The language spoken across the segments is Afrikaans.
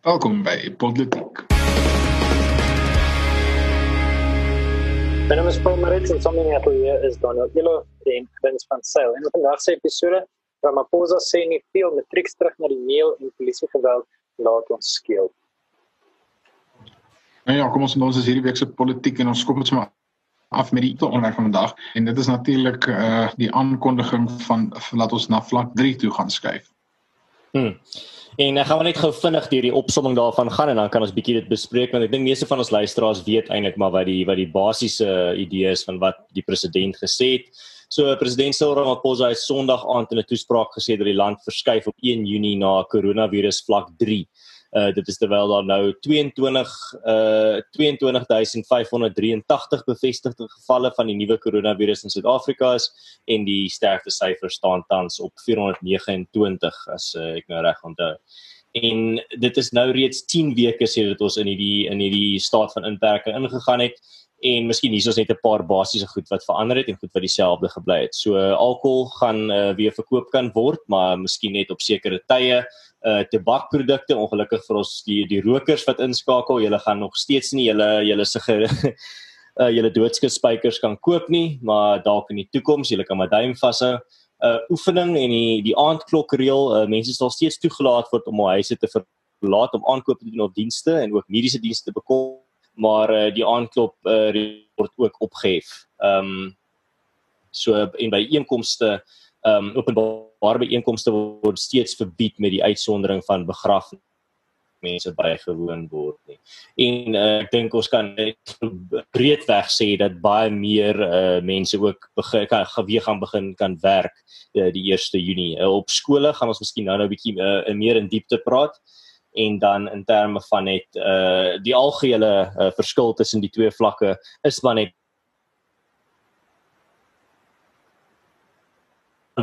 Welkom by Politiek. My naam is Paul Maritz en sommer net hier is Donald Yellow in Prince van Sail. En vandag se episode Ramaphosa sê nie veel matrieks terug na die mail en polisie geweld laat ons skeel. Nou ja, kom ons ons is hierdie week se politiek en ons kom met sommer af met die onderwerp van vandag en dit is natuurlik uh eh, die aankondiging van laat ons na vlak 3 toe gaan skuif. Hmm. En ek gaan net gou vinnig deur die opsomming daarvan gaan en dan kan ons bietjie dit bespreek want ek dink meeste van ons luisteraars weet eintlik maar wat die wat die basiese idee is van wat die president gesê het. So president Cyril Ramaphosa het Sondag aand in 'n toespraak gesê dat die land verskuif op 1 Junie na koronavirus vlak 3. Uh dit is terwyl daar nou 22 uh 22583 bevestigde gevalle van die nuwe koronavirus in Suid-Afrika is en die sterftesyfer staan tans op 429 as uh, ek nou reg onthou. En dit is nou reeds 10 weke sedit ons in hierdie in hierdie staat van inperking ingegaan het en miskien hier is net 'n paar basiese goed wat verander het en goed wat dieselfde gebly het. So uh, alkohol gaan uh, weer verkoop kan word, maar miskien net op sekere tye. Uh tabakprodukte ongelukkig vir ons die die rokers wat inskakel, julle gaan nog steeds nie julle julle se uh julle doodskis spykers kan koop nie, maar dalk in die toekoms. Julle kan maar duim vashou. Uh oefening en die die aandklokreël, uh, mense sal steeds toegelaat word om hul huise te verlaat om aankope te doen op dienste en ook mediese dienste te bekom. Maar uh, die aanklop uh, word ook opgehef. Ehm um, so en by inkomste ehm um, openbare byeenkomste word steeds verbied met die uitsondering van begrafnisse mense bygewoon word nie. En uh, ek dink ons kan breedweg sê dat baie meer uh, mense ook kan geweeg gaan begin kan werk uh, die 1 Junie. Uh, op skole gaan ons miskien nou-nou 'n bietjie uh, meer in diepte praat. En dan in terme van net uh die algehele uh, verskil tussen die twee vlakke is maar net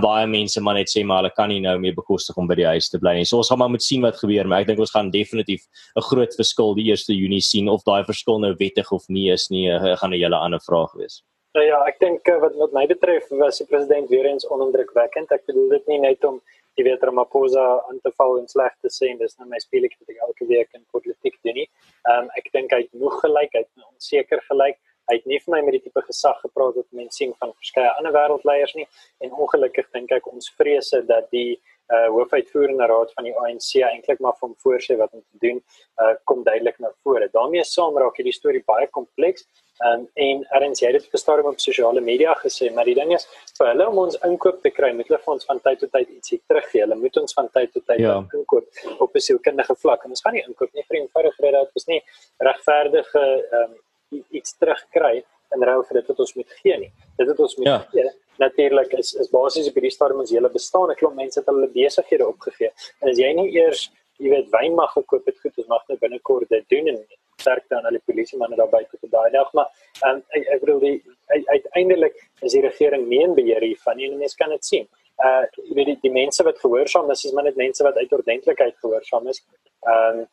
baie mense maar net sê maar hulle kan nie nou meer bekostig om by die huis te bly nie. So ons gaan maar moet sien wat gebeur, maar ek dink ons gaan definitief 'n groot verskil die 1 Junie sien of daai verskil nou wettig of nie is nie, gaan 'n hele ander vraag wees. Nou ja, ek dink uh, wat wat my betref was die president weer eens onindrukwekkend. Ek bedoel dit nie net om jy weet Ramaphosa aan te val en sleg te sê en dis nou my speletjie wat ek elke week in politiek doen nie. Ehm um, ek dink hy het nog gelyk, hy het onseker gelyk. Hy het nie vir my met die tipe gesag gepraat wat mense sien van verskeie ander wêreldleiers nie en ongelukkig dink ek ons vrese dat die uh hoofuitvoerende raad van die ANC eintlik maar van voorsê wat om te doen uh kom duidelik na vore. daarmee saam raak hierdie storie baie kompleks um, en erns jy het dit verstaan op sosiale media gesê maar die ding is vir hulle om ons inkoop te kry moet hulle vir ons van tyd tot tyd ietsie teruggee. Hulle moet ons van tyd tot tyd ja. inkoop op 'n sielkundige vlak en ons gaan nie inkoop nie vir eenvoudige rede dat ons nie regverdige um, iets terugkry en ruil vir dit wat ons moet gee nie. Dit het ons moet ja. gee natuurlik is is basies op hierdie stadium ons hele bestaan. 'n Klomp mense het hulle besighede opgegee. En as jy nie eers, jy weet, wyn mag gekoop het, goed, ons mag nou binnekort dit doen en sterk dan al die polisie manne daar buite te daai dag, maar um, ek ek bedoel die uiteindelik is die regering nie in beheer hiervan nie. Mense kan dit sien. Uh jy weet die, die mense wat gehoorsaam is, is maar net mense wat uit ordentlikheid gehoorsaam is. Ehm um,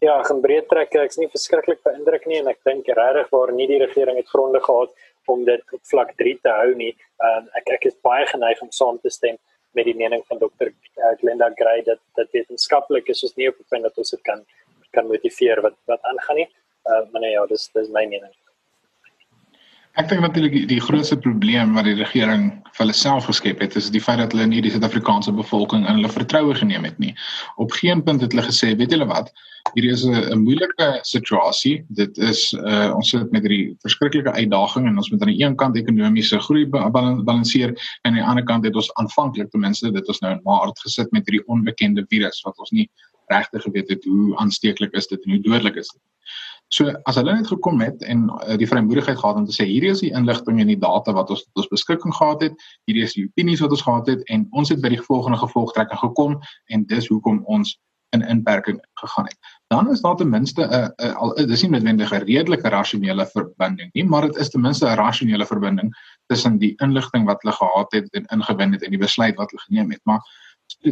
ja, gaan breed trek. Ek's nie verskriklik beïndruk nie en ek dink regtig waar nie die regering het gronde gehad om dit op vlak 3 te hou nie. Ehm uh, ek ek is baie geneig om saam te stem met die mening van dokter uh, Glenda Gray dat dat wetenskaplik is ons nie op 'n punt dat ons dit kan kan motiveer wat wat aangaan nie. Uh, maar nee ja, dis dis my mening. Ek dink natuurlik die, die grootste probleem wat die regering vir hulle self geskep het, is die feit dat hulle nie die Suid-Afrikaanse bevolking in hulle vertroue geneem het nie. Op geen punt het hulle gesê, weet julle wat, hier is 'n moeilike situasie. Dit is uh ons sit met hierdie verskriklike uitdaging en ons moet aan die een kant ekonomiese groei balanseer en aan die ander kant het ons aanvanklik ten minste dit ons nou in Maart gesit met hierdie onbekende virus wat ons nie regtig geweet het hoe aansteeklik is dit en hoe dodelik is dit. So as hulle net gekom het en uh, die vrymoedigheid gehad om te sê hierdie is die inligting en die data wat ons ons beskikking gehad het, hierdie is die opinies wat ons gehad het en ons het by die volgende gevolgtrekking gekom en dis hoekom ons in inperking gegaan het. Dan is daar ten minste 'n uh, uh, al dis nie noodwendig 'n redelike rasionele verbinding nie, maar dit is ten minste 'n rasionele verbinding tussen die inligting wat hulle gehad het en ingewin het en die besluit wat hulle geneem het. Maar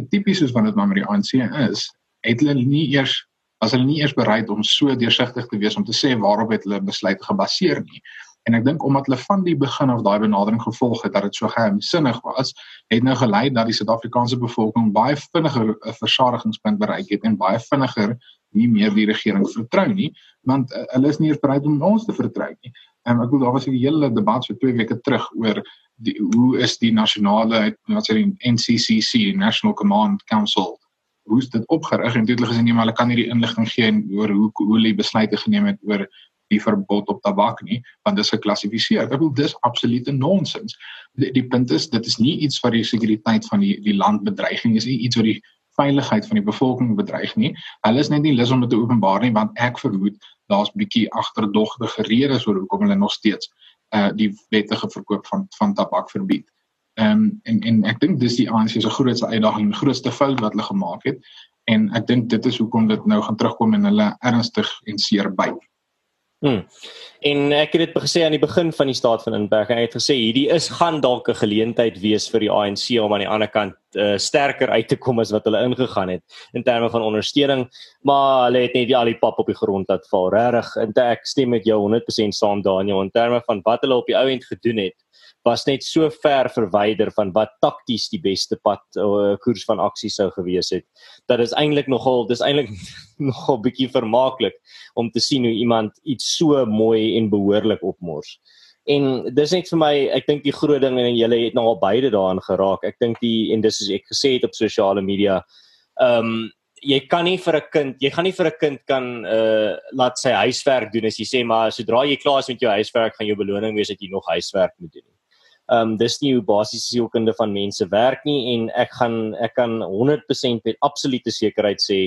tipies soos wat dit maar met die ANC is, het hulle nie eers as hulle nie eers bereid om so deursigtig te wees om te sê waarop het hulle besluit gebaseer nie. En ek dink omdat hulle van die begin af daai benadering gevolg het dat dit so geheimsinnig was, het nou gelei dat die Suid-Afrikaanse bevolking baie vinniger 'n versadigingspunt bereik het en baie vinniger nie meer die regering vertrou nie want uh, hulle is nie bereid om ons te vertrou nie. Um, ek bedoel daar was 'n hele debat so 2 weke terug oor die, hoe is die nasionale wat sê die NCCC National Command Council hoe is dit opgerig en dit hulle gesê nee maar hulle kan nie die inligting gee oor hoe hoe hulle besluite geneem het oor die verbod op tabak nie want dit is geklassifiseer. Ek bedoel dis absolute nonsens. Die, die punt is dit is nie iets wat die sekuriteit van die die land bedreiging is nie, iets wat die veiligheid van die bevolking bedreig nie. Hulle is net nie lus om dit te openbaar nie want ek vermoed daar's bietjie agterdogtige redes oor hoekom hulle nog steeds uh die wettige verkoop van van tabak verbied. Ehm um, en en ek dink dis die ANC se grootste uitdaging, die grootste fout wat hulle gemaak het en ek dink dit is hoekom dit nou gaan terugkom en hulle ernstig en seer byt. Hmm. En ek het dit gesê aan die begin van die staat van inperking. Ek het gesê hierdie is gaan dalk 'n geleentheid wees vir die ANC om aan die ander kant uh, sterker uit te kom as wat hulle ingegaan het in terme van ondersteuning, maar hulle het net die al die pap op die grond laat val. Regtig, en ek stem met jou 100% saam Daniel in terme van wat hulle op die ou end gedoen het was net so ver verwyder van wat takties die beste pad uh, koers van aksie sou gewees het. Dat is eintlik nogal dis eintlik nogal bietjie vermaaklik om te sien hoe iemand iets so mooi en behoorlik opmors. En dis net vir my, ek dink die groot ding en julle het nou al beide daaraan geraak. Ek dink die en dis soos ek gesê het op sosiale media, ehm um, jy kan nie vir 'n kind, jy gaan nie vir 'n kind kan uh laat sy huiswerk doen as jy sê maar sodra jy klaar is met jou huiswerk gaan jou beloning wees dat jy nog huiswerk moet doen. Ehm um, dis nie hoe basiese sielkunde van mense werk nie en ek gaan ek kan 100% met absolute sekerheid sê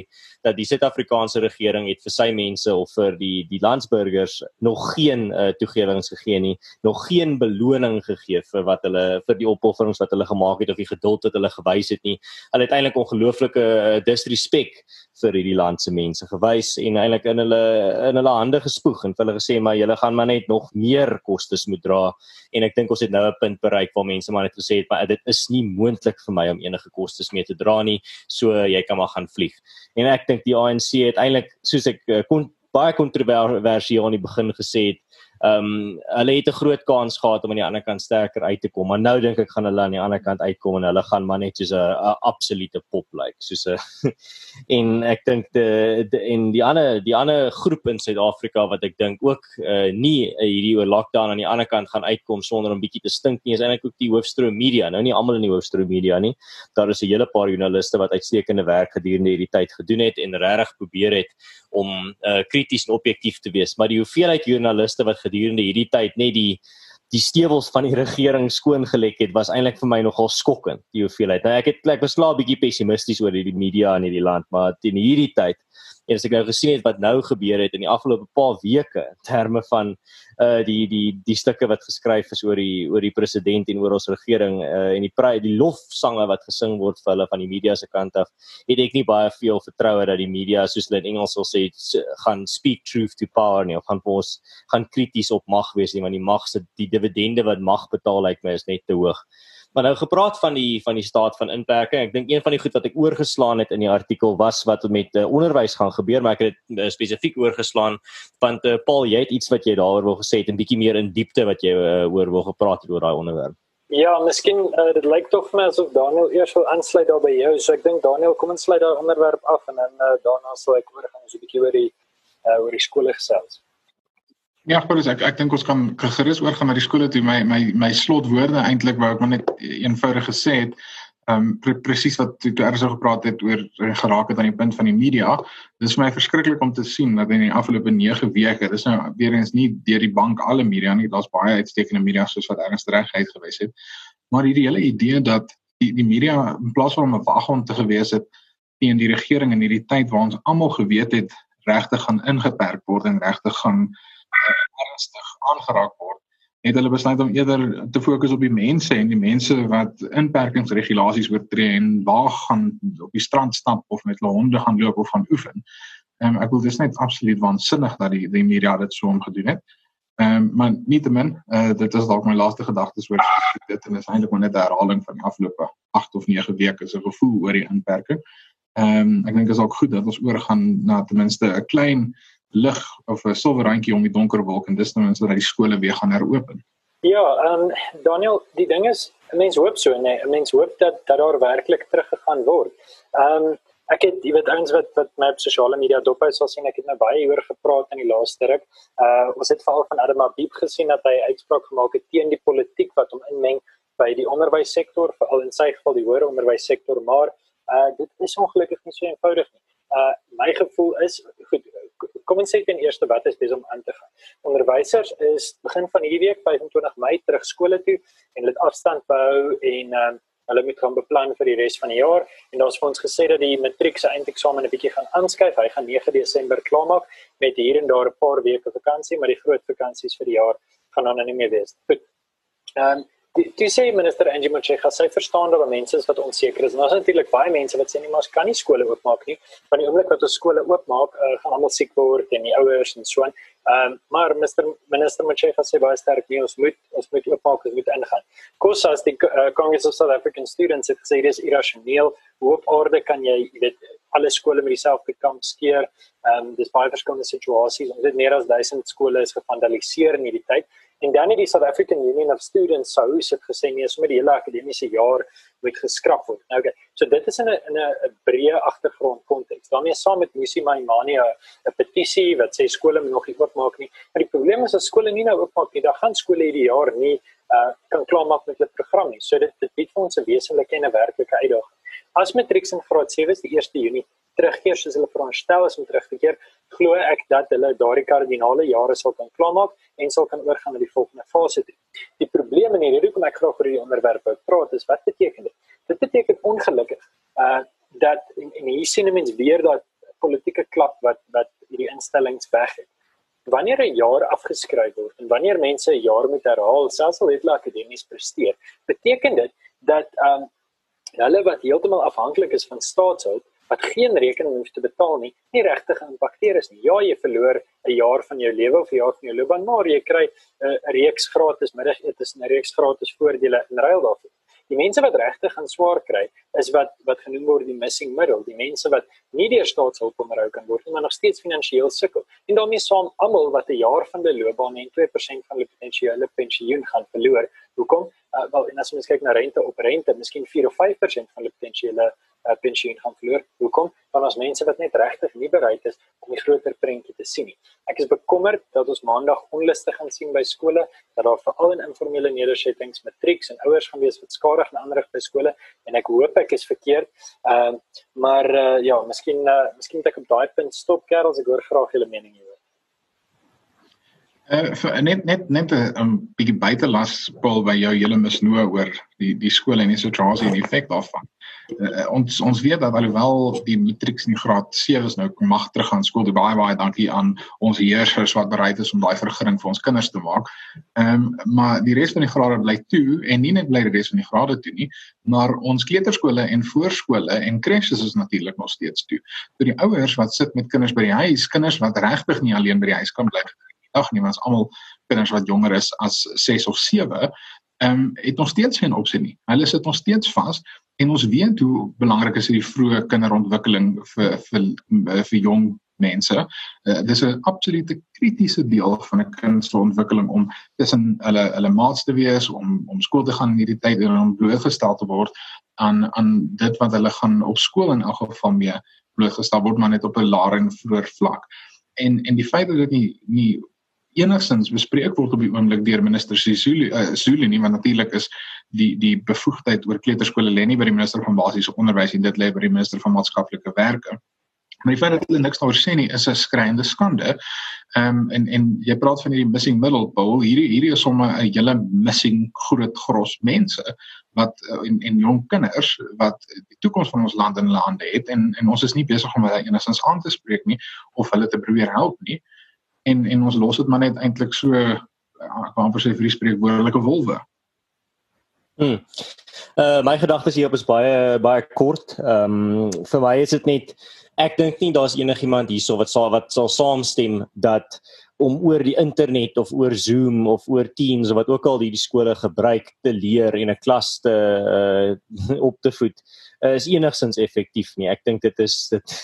dat die Suid-Afrikaanse regering het vir sy mense of vir die die landsburgers nog geen uh, toegewings gegee nie, nog geen beloning gegee vir wat hulle vir die opofferings wat hulle gemaak het of die geduld wat hulle gewys het nie. Hulle het eintlik ongelooflike uh, disrespek vir hierdie land se mense gewys en eintlik in hulle in hulle hande gespoeg en hulle gesê maar julle gaan maar net nog meer kostes moet dra. En ek dink ons het nou 'n punt bereik waar mense maar net gesê het maar dit is nie moontlik vir my om enige kostes mee te dra nie so jy kan maar gaan vlieg. En ek dink die ANC het eintlik soos ek uh, kon baie kontroversieel aan die begin gesê het Ehm um, hulle het 'n groot kans gehad om aan die ander kant sterker uit te kom, maar nou dink ek gaan hulle aan die ander kant uitkom en hulle gaan maar net soos 'n absolute pop lyk, like, soos 'n en ek dink die, die en die ander die ander groep in Suid-Afrika wat ek dink ook uh, nie uh, hierdie oor lockdown aan die ander kant gaan uitkom sonder om bietjie te stink nie, is eintlik ook die hoofstroom media. Nou nie almal in die hoofstroom media nie. Daar is 'n hele paar joernaliste wat uitstekende werk gedurende hierdie tyd gedoen het en regtig probeer het om uh, krities en objektief te wees, maar die hoeveelheid joernaliste wat gedurende hierdie tyd net die die stewels van die regering skoon gelek het was eintlik vir my nogal skokkend die hoeveelheid. Nou ek het ek was klaar bietjie pessimisties oor hierdie media in hierdie land, maar teen hierdie tyd en as ek nou gesien het wat nou gebeur het in die afgelope paar weke in terme van uh die die die stukke wat geskryf is oor die oor die president en oor ons regering uh en die die lofsange wat gesing word vir hulle van die media se kant af het ek nie baie veel vertroue dat die media soos hulle in Engels sal sê gaan speak truth to power nie of gaan ons gaan krities op mag wees nie want die mag se die dividende wat mag betaal uit my is net te hoog. Maar nou gepraat van die van die staat van inperking. Ek dink een van die goed wat ek oorgeslaan het in die artikel was wat met uh, onderwys gaan gebeur, maar ek het dit uh, spesifiek oorgeslaan want uh, Paul, jy het iets wat jy daaroor wil gesê het en bietjie meer in diepte wat jy uh, oor wil gepraat het oor daai onderwerp. Ja, miskien uh, dit lyk tog vir my asof Daniel eers wil aansluit daar by jou. So ek dink Daniel, kom ons sluit daai onderwerp af en dan uh, daarna sal ek oor gaan so 'n bietjie oor die uh, oor die skole gesels. Ja, Paulus, ek ek dink ons kan gerus oorgaan na die skole toe. My my my slotwoorde eintlik wou ek maar net eenvoudig gesê het, ehm um, pre presies wat toe eers so gepraat het oor geraak het aan die punt van die media. Dis vir my verskriklik om te sien dat in die afgelope 9 weke, dis nou weer eens nie deur die bank alle media nie, daar's baie uitstekende media soos wat Ernst reg uitgewys het. Maar hierdie hele idee dat die die media in plaas van 'n waghond te gewees het teen die regering in hierdie tyd waar ons almal geweet het regtig gaan ingeperk word en regtig gaan ernstig aangeraak word, het hulle besluit om eerder te fokus op die mense en die mense wat inperkingsregulasies oortree en waar gaan op die strand stap of met hulle honde gaan loop of gaan oefen. Ehm um, ek wil dis net absoluut waansinnig dat die die media dit so omgedoen het. Ehm um, maar nietemin, eh uh, dit is dalk my laaste gedagtes oor dit en is eintlik maar net 'n herhaling van afgelope 8 of 9 weke se gevoel oor die inperking. Ehm um, ek dink dit is ook goed dat ons oorgaan na ten minste 'n klein lig of 'n silwer randjie om die donker wolk en dis ten minste dat die skole weer gaan heropen. Ja, ehm um, Daniel, die ding is, mense hoop so nee, mense hoop dat dat daar werklik teruggegaan word. Ehm um, ek het jy weet ouens wat wat my op sosiale media dop hou sal sien ek het nou baie hieroor gepraat in die laaste ruk. Uh ons het veral van Adam Abib gesien dat hy uitspraak gemaak het teen die politiek wat hom inmeng by die onderwyssektor, veral in sy geval die hoër onderwyssektor, maar uh dit is ongelukkig nie so eenvoudig nie. Uh my gevoel is goed kom ons sê ten eerste wat is besig om aan te gaan. Onderwysers is begin van hierdie week 25 Mei terug skole toe en hulle het afstand behou en um, hulle moet gaan beplan vir die res van die jaar en daar's vir ons gesê dat die matriek se eindeksamen 'n bietjie gaan aanskuif. Hy gaan 9 Desember klaarmaak met hier en daar 'n paar weke vakansie, maar die groot vakansies vir die jaar gaan dan nou nie meer wees. Goed. Ehm um, Dis sê minister Angie Motshekga sê verstaan dat mense is wat onseker is. Daar's natuurlik baie mense wat sê nie maar ons kan nie skole oopmaak nie. Van die oomblik wat ons skole oopmaak, uh, gaan almal siek word en die ouers en so aan. Ehm um, maar minister minister Motshekga sê baie sterk nie ons moet ons moet oopmaak, ons moet ingaan. Kosa as die uh, Congress of South African Students het gesê dis irrasioneel. Hoe op orde kan jy, jy weet, alle skole met dieselfde kamp skeer? Ehm um, dis baie verskillende situasies. Ons het meer as 1000 skole is gevandaliseer in hierdie tyd. En dan het die South African Union of Students sou het gesê nee, sommer die hele akademiese jaar moet geskraap word. Nou okay. So dit is in 'n in 'n breë agtergrond konteks. daarmee saam met Musi Maimane 'n petisie wat sê skole moet nog nie oopmaak nie. Maar die probleem is as skole nie nou oopmaak nie, dan gaan skole hierdie jaar nie uh kan klaarmaak met hulle program nie. So dit dit bied vir ons 'n wesenlike en 'n werklike uitdaging. As matrieks in graad 7 is die 1 Junie terugkeer soos hulle veronderstel is om terug te keer, glo ek dat hulle daardie kardinale jare sal kan klaarmaak en sal kan oorgaan na die volgende fase toe. Die probleem en die rede hoekom ek graag oor hierdie onderwerp wil praat is wat beteken dit? Dit beteken ongelukkig uh dat en, en hier sien mense weer dat politieke klap wat wat hierdie instellings weg het. Wanneer 'n jaar afgeskryf word en wanneer mense 'n jaar moet herhaal, selfs al het hulle akademies presteer, beteken dit dat um hulle wat heeltemal afhanklik is van staatshulp wat geen rekening hoef te betaal nie, nie regtig geïmpakteer is nie. Ja, jy verloor 'n jaar van jou lewe of 'n jaar van jou loopbaan, maar jy kry 'n uh, reeks gratis middagete en 'n reeks gratis voordele in ruil daarvoor. Die mense wat regtig gaan swaar kry, is wat wat genoem word die missing middle, die mense wat nie deur staatshulp onderhou kan word nie, maar nog steeds finansiëel sukkel. En daarmee saam almal wat 'n jaar van hulle loopbaan en 2% van hulle potensiële pensioen gaan verloor. Hoekom? Uh, wel, en as ons kyk na rente op rente, miskien 4 of 5% van hulle potensiële uh, pensioen gaan verloor. Hoekom? Want ons mense wat net regtig nie bereid is om die groter prentjie te sien nie. Ek is bekommerd dat ons maandag onluste gaan sien by skole, dat daar veral in informele nedersettings matrieks en ouers gaan wees wat skadig en aanrig by skole en ek hoop ek is verkeerd. Ehm uh, maar uh, ja, miskien uh, miskien ek op daai punt stop kerels, ek hoor graag julle mening hieroor. Uh, net net net 'n um, bietjie buitelas Paul by jou hele misnoë oor die die skole en die situasie en die effek daarvan. Uh, ons ons weet dat alhoewel die matrieks in graad 7 is nou mag terug gaan skool. Baie baie dankie aan ons heersers wat bereid is om daai vergunning vir ons kinders te maak. Ehm um, maar die res van die grade bly toe en nie net bly die res van die grade toe nie, maar ons kleuterskole en voorskole en crèches is natuurlik nog steeds toe. Vir die ouers wat sit met kinders by die huis, kinders wat regtig nie alleen by die huis kan bly nie ag nee, ons almal kinders wat jonger is as 6 of 7, ehm um, het nog steeds geen opsie nie. Hulle sit nog steeds vas en ons weet hoe belangrik is die vroeë kinderontwikkeling vir vir vir jong mense. Uh, dis 'n absolute kritiese deel van 'n kind se ontwikkeling om tussen hulle hulle maats te wees, om om skool te gaan in hierdie tyd en om blootgestel te word aan aan dit wat hulle gaan op skool in elk geval mee blootgestel word maar net op 'n laer en vroeër vlak. En en die feit dat dit nie nie enigstens bespreek word op die oomblik deur minister Sisulu uh, Zulu nie want natuurlik is die die bevoegdheid oor kleuterskole lê nie by die minister van basiese onderwys en dit lê by die minister van maatskaplike werke. Maar die feit dat hulle niks daaroor sê nie is 'n skreiende skande. Ehm um, en en jy praat van hierdie missing middle bowl hierdie hierdie is sommer 'n hele missing groot gros mense wat uh, en en jong kinders wat die toekoms van ons land in hulle hande het en en ons is nie besig om hulle enigstens aan te spreek nie of hulle te probeer help nie en en ons los dit maar net eintlik so ja, ek wou amper sê vir die spreekwoordelike wolwe. Hmm. Uh my gedagtes hierop is baie baie kort. Ehm um, vir my is dit net ek dink nie daar's enigiemand hierso wat sal wat sal saamstem dat om oor die internet of oor Zoom of oor Teams of wat ook al hierdie skole gebruik te leer en 'n klas te uh, op te voed is enigsins effektief nie. Ek dink dit is dit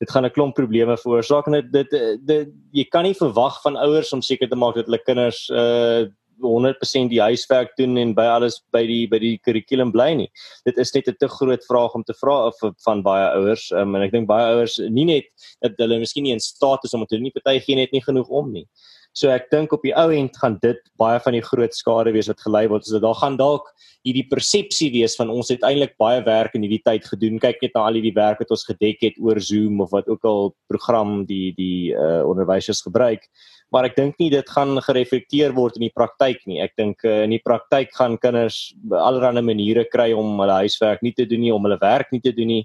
dit gaan 'n klomp probleme veroorsaak en dit dit, dit jy kan nie verwag van ouers om seker te maak dat hulle kinders uh 100% die huiswerk doen en by alles by die by die kurrikulum bly nie. Dit is net 'n te groot vraag om te vra of van baie ouers um, en ek dink baie ouers nie net dat hulle miskien nie in staat is om te doen nie, party gee net nie genoeg om nie. So ek dink op die ou end gaan dit baie van die groot skade wees wat gelei word. So daar gaan dalk hierdie persepsie wees van ons het eintlik baie werk in hierdie tyd gedoen. Kyk net na al die werk wat ons gedek het oor Zoom of wat ook al program die die uh, onderwysers gebruik. Maar ek dink nie dit gaan gereflekteer word in die praktyk nie. Ek dink uh, in die praktyk gaan kinders allerlei maniere kry om hulle huiswerk nie te doen nie, om hulle werk nie te doen nie,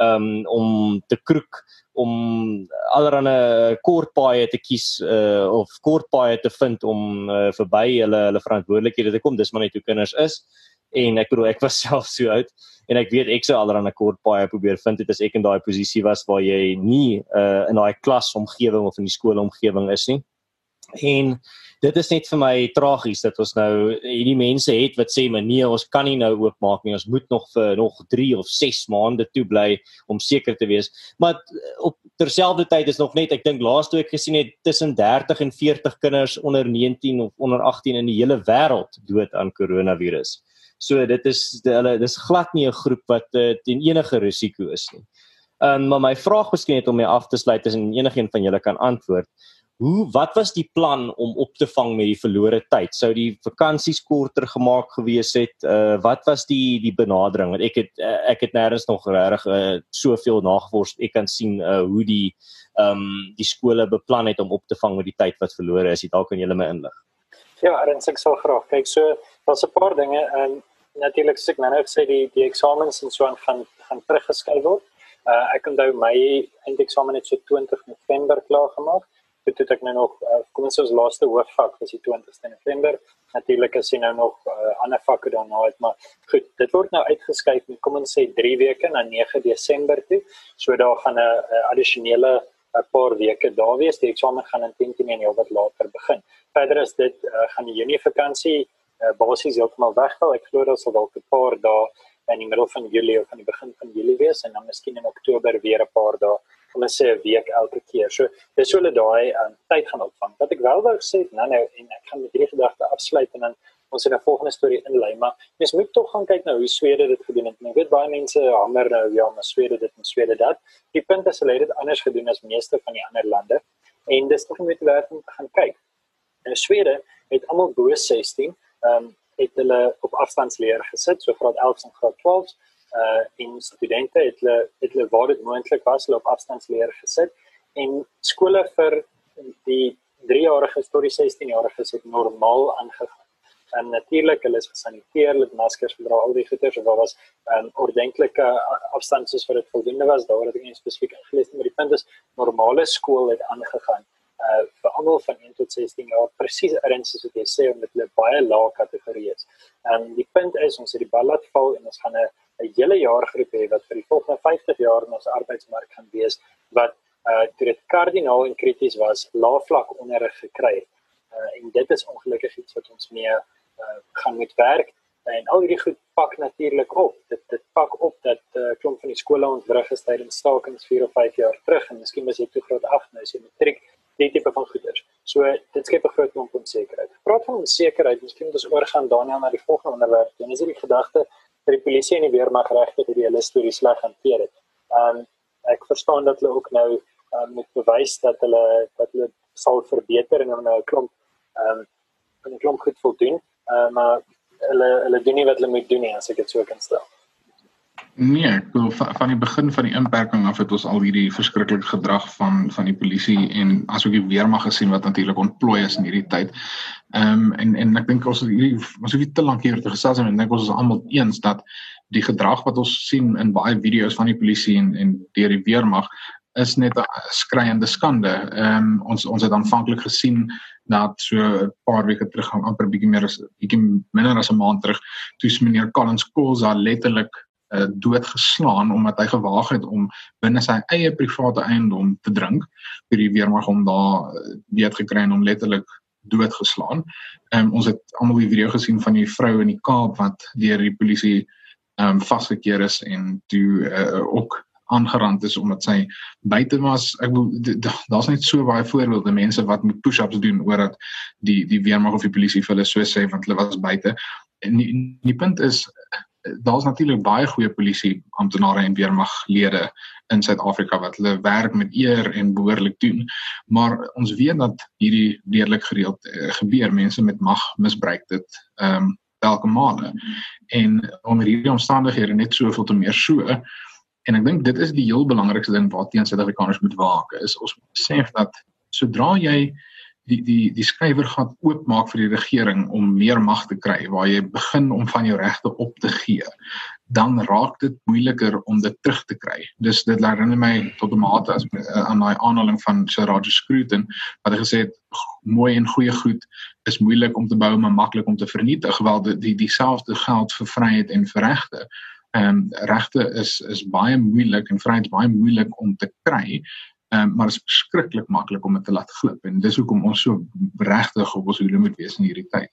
um, om te kroek om allerlei kort paaie te kies uh, of kort paaie te vind om uh, verby hulle hulle verantwoordelikhede te kom. Dis maar net hoe kinders is. En ek bedoel ek was self so oud en ek weet ek sou allerlei kort paaie probeer vind het as ek in daai posisie was waar jy nie uh, in daai klasomgewing of in die skoolomgewing is nie en dit is net vir my tragies dat ons nou hierdie mense het wat sê maar nee ons kan nie nou oopmaak nie. Ons moet nog vir nog 3 of 6 maande toe bly om seker te wees. Maar op terselfdertyd is nog net ek dink laas toe ek gesien het tussen 30 en 40 kinders onder 19 of onder 18 in die hele wêreld dood aan koronavirus. So dit is hulle dis glad nie 'n groep wat uh, teen enige risiko is nie. Um, maar my vraag miskien net om my af te sluit is en enigiemand van julle kan antwoord. Hoe wat was die plan om op te vang met die verlore tyd? Sou die vakansies korter gemaak gewees het? Uh wat was die die benadering? Want ek het uh, ek het nêrens nog regtig uh, soveel nagevors ek kan sien uh hoe die ehm um, die skole beplan het om op te vang met die tyd wat verlore is. Dalk kan julle my inlig. Ja, Arends ek sal graag. Kyk, so daar's 'n paar dinge en natuurlik sê ek nou net sê die die eksamens en so aan gaan gaan teruggeskuif word. Uh ek onthou my eindeksamen het so 20 November klaar gemaak dit het ek nou nog uh, kom ons ons laaste hoofvak was die 20ste November. Natuurlik as jy nou nog uh, ander vakke daarna het maar goed dit word nou uitgeskuif met kom ons sê 3 weke na 9 Desember toe. So daar gaan 'n addisionele 'n paar weke daar wees. Die eksamen gaan in 10 teen heel wat later begin. Verder is dit uh, gaan die Junie vakansie uh, basies heeltemal wegval. Ek glo daar sal dalk 'n paar dae in die middel van Julie of aan die begin van Julie wees en dan miskien in Oktober weer 'n paar dae kom ons sê 'n week elke keer. So dis hoe hulle daai um, tyd gaan opvang. Wat ek wel wou sê nou nou en ek gaan met hierdie gedagte afsluit en dan ons in 'n volgende storie inlei, maar mens moet tog gaan kyk nou hoe Swede dit gedoen het. Ek weet baie mense hamer nou ja, maar Swede dit en Swede dat. Die punt is hulle het dit anders gedoen as meeste van die ander lande en dis tog net werd om te gaan kyk. In Swede het almal bo 16 ehm um, het hulle op afstandsleer gesit, so graad 11 en graad 12 uh en studente het hulle het hulle waar dit moontlik was hulle op afstandsleer gesit en skole vir die 3-jarige tot die 16-jariges het normaal aangegaan. En natuurlik hulle is gesaniteer, hulle het maskers gedra, al die goeders, daar was 'n um, ordentlike afstand soos wat dit voldoende was. Daar het ek nie spesifiek ingelees nie, maar die punt is normale skool het aangegaan uh vir almal van 1 tot 16 jaar presies erns soos wat jy sê omdat hulle baie lae kategorie is. En um, die punt is ons het die bal laat val en ons gaan 'n 'n hele jaar groep hê wat vir die volgende 50 jaar in ons arbeidsmark gaan wees wat uh dit kardinaal en krities was laafvlak onderrig gekry het. Uh en dit is ongelukkig iets wat ons mee uh gaan moet werk en al hierdie goed pak natuurlik op. Dit dit pak op dat uh klomp van die skole ontwrig is tydens stakings 4 of 5 jaar terug en miskien was jy te groot af nou as jy matriek die tipe van goeders. So dit skep 'n groot klomp onsekerheid. Praat van onsekerheid, miskien moet ons oorgaan Daniel na die volgende onderwerp. En is dit die gedagte dat die polisie en die weermag regtig hierdie hele storie sleg hanteer het. Um ek verstaan dat hulle ook nou um, moet bewys dat hulle dat hulle sal verbeter en nou 'n klomp um 'n klomp goed voldoen. Uh, maar hulle hulle doen nie wat hulle moet doen nie as ek dit so kan stel. Nee, bedoel van die begin van die inperking af het ons al hierdie verskriklike gedrag van van die polisie en asook die weermag gesien wat natuurlik ontplooi is in hierdie tyd. Ehm um, en en ek dink ons het hierdie ons het te lank hier te gesels en ek dink ons is almal eens dat die gedrag wat ons sien in baie video's van die polisie en en deur die weermag is net 'n skreiende skande. Ehm um, ons ons het aanvanklik gesien dat so 'n paar weke terug gaan amper bietjie meer as bietjie minder as 'n maand terug toe meneer Collins Kosa letterlik uh, doodgeslaan omdat hy gewaag het om binne sy eie private eiendom te drink vir die weermag om daar uh, weet gekry en hom letterlik doodgeslaan. Ehm um, ons het almal die video gesien van die vrou in die Kaap wat deur die polisie ehm um, vasgekeer is en toe uh, ook aangerand is omdat sy buite was. Ek daar's net so baie voorbeelde mense wat met push-ups doen oor dat die die weermag of die polisie vir hulle so sê want hulle was buite. En die, die punt is daar's natuurlik baie goeie polisie amptenare en weermaglede in Suid-Afrika wat hulle werk met eer en behoorlik doen. Maar ons weet dat hierdie redelik gereeld uh, gebeur mense met mag misbruik dit ehm um, elke maand. En onder hierdie omstandighede net soveel te meer so. En ek dink dit is die heel belangrikste ding wat teen Suid-Afrikaners moet waak is ons besef dat sodra jy die die die skrywer gaan oopmaak vir die regering om meer mag te kry waar jy begin om van jou regte op te gee dan raak dit moeiliker om dit terug te kry. Dis dit herinner my tot 'n mate as uh, aan daai aanhaling van Sir Roger Scruton wat hy gesê het mooi en goeie goed is moeilik om te bou maar maklik om te vernietig. Wel die die dieselfde geld vir vryheid en vir regte. Ehm um, regte is is baie moeilik en vryheid is baie moeilik om te kry. Ehm um, maar is verskriklik maklik om dit te laat glip en dis hoekom ons so regtig op ons hoede moet wees in hierdie tyd.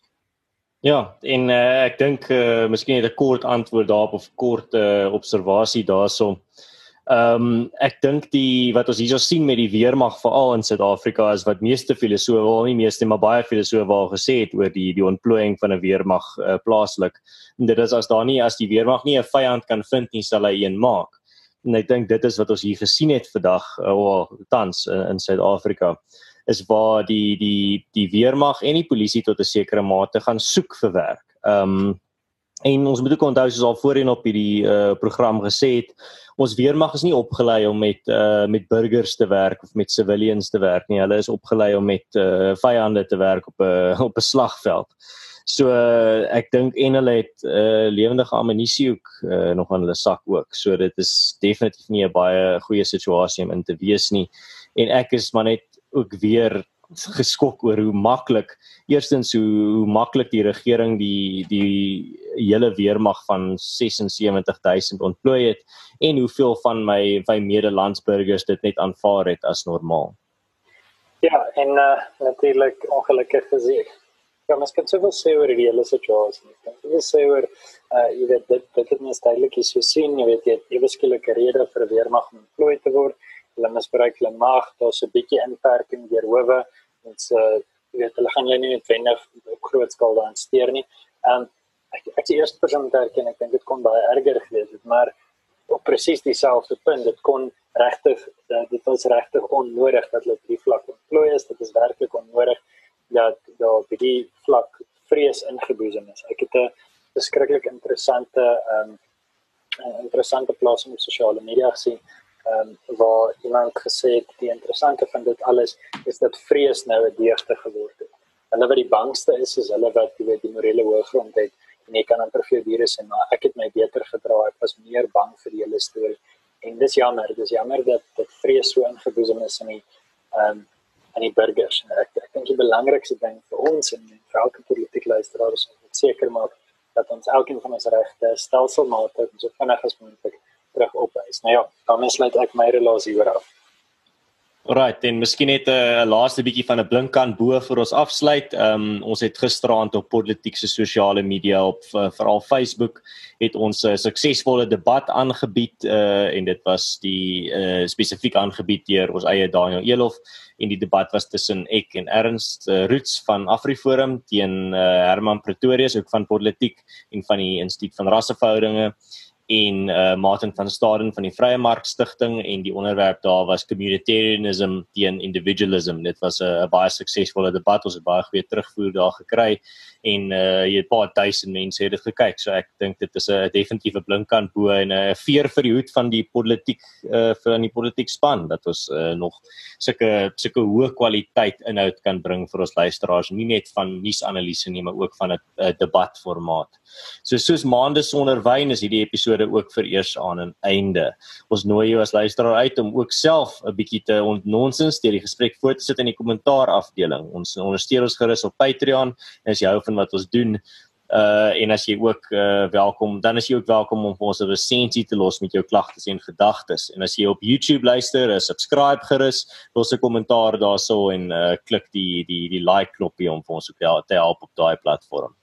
Ja, en uh, ek dink uh, miskien net 'n kort antwoord daarop of kort uh, observasie daarso. Ehm um, ek dink die wat ons hierso sien met die weermag veral in Suid-Afrika is wat meeste filosofe, wel nie meeste maar baie filosofe al gesê het oor die die ontplooiing van 'n weermag uh, plaaslik. En dit is as daar nie as die weermag nie 'n vyand kan vind nie, sal hy een maak en ek dink dit is wat ons hier gesien het vandag uh, of tans uh, in Suid-Afrika is waar die die die weermag en die polisie tot 'n sekere mate gaan soek vir werk. Ehm um, en ons moet ook onthou soos al voorheen op hierdie uh, program gesê het, ons weermag is nie opgelei om met uh, met burgers te werk of met civilians te werk nie. Hulle is opgelei om met uh, vyande te werk op 'n op 'n slagveld. So uh, ek dink en hulle het uh, lewendige ammunisie ook uh, nog aan hulle sak ook. So dit is definitief nie 'n baie goeie situasie om in te wees nie. En ek is maar net ook weer geskok oor hoe maklik eerstens hoe, hoe maklik die regering die die hele weermag van 76000 ontplooi het en hoeveel van my my medelandsburgers dit net aanvaar het as normaal. Ja, en uh, natuurlik ongelukkig gesien Ja, mens kan soveel sê oor die hele situasie. Ek wil sê oor uh jy weet dit dit het mens duidelik hier so sien, jy weet jy het ewe skielike rede vir weermag om plooi te word. Hulle misbruik hulle mag, daar's 'n bietjie inperking deur howe. Ons uh jy weet hulle gaan jy nie noodwendig op groot skaal daan steur nie. Um ek ek die eerste persoon wat erken, ek dink dit kon baie erger gewees het, maar op presies dieselfde punt, dit kon regtig dit was regtig onnodig dat hulle die vlak ontplooi is. Dit is werklik onnodig dat daar op die vlak vrees ingeboesem is. Ek het 'n beskiklik interessante ehm um, interessante plasing op sosiale media gesien ehm um, waar iemand gesê het die interessante van dit alles is dat vrees nou 'n deugde geword het. Hulle wat die bangste is is hulle wat jy weet die morele hoëgrond het en jy kan amper vir virus en maar ek het my beter gedra. Ek was meer bang vir die hele storie. En dis jammer, dis jammer dat dit vrees so ingeboesem is in die ehm um, aan die burgers. Ek ek dink die belangrikste ding vir ons en vir elke politieke luisteraar is om seker maak dat ons elkeen van ons regte stelselmatig so vinnig as moontlik terug opwys. Nou ja, dan sluit ek my relasie oor af. Alright, en miskien net 'n laaste bietjie van 'n blinkkant bo vir ons afsluit. Ehm um, ons het gisteraand op politieke sosiale media op uh, veral Facebook het ons 'n uh, suksesvolle debat aangebied uh, en dit was die uh, spesifiek aangebied deur ons eie Daniel Elof en die debat was tussen ek en Ernst uh, Roots van AfriForum teen uh, Herman Pretorius ook van politiek en van die Instituut van Rasseverhoudinge en uh Martin van Staden van die Vrye Mark Stichting en die onderwerp daar was communitarianism teen individualism. Dit was 'n baie suksesvolle debat. Ons het baie goeie terugvoer daar gekry en uh jy het paar duisend mense het dit gekyk. So ek dink dit is 'n definitiewe blinkkant bo en 'n veer vir die hoed van die politiek uh vir aan die politiek span dat ons uh nog sulke sulke hoë kwaliteit inhoud kan bring vir ons luisteraars, nie net van nuusanalise nie, maar ook van 'n debatformaat. So soos maande sonder wyn is hierdie episode ook vir eers aan 'n einde. Ons nooi jou as luisteraar uit om ook self 'n bietjie te ontnonsens deur die gesprek voort te sit in die kommentaar afdeling. Ons ondersteun ons gerus op Patreon en as jy hou van wat ons doen uh en as jy ook uh welkom dan is jy ook welkom om vir ons 'n resensie te los met jou klagtes en gedagtes en as jy op YouTube luister, uh, subscribe gerus, los 'n kommentaar daarso en uh klik die die die like knoppie om vir ons ook te help op daai platform.